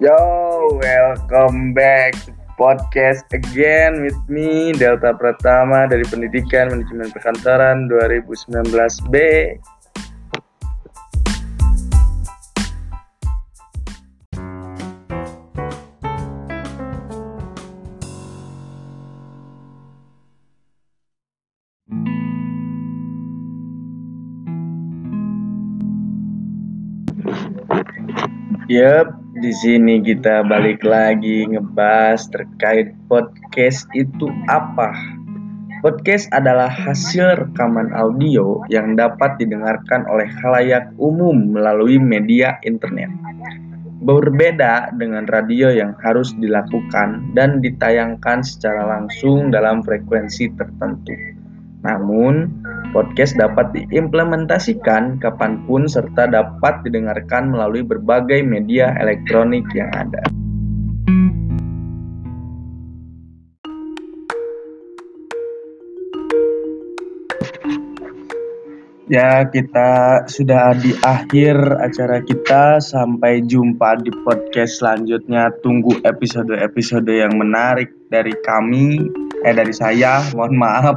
Yo, welcome back to podcast again with me Delta Pratama dari Pendidikan Manajemen Perkantoran 2019B. Yep, di sini kita balik lagi ngebahas terkait podcast itu apa. Podcast adalah hasil rekaman audio yang dapat didengarkan oleh khalayak umum melalui media internet. Berbeda dengan radio yang harus dilakukan dan ditayangkan secara langsung dalam frekuensi tertentu. Namun, podcast dapat diimplementasikan kapan pun serta dapat didengarkan melalui berbagai media elektronik yang ada. Ya, kita sudah di akhir acara kita. Sampai jumpa di podcast selanjutnya. Tunggu episode-episode yang menarik dari kami, eh dari saya. Mohon maaf.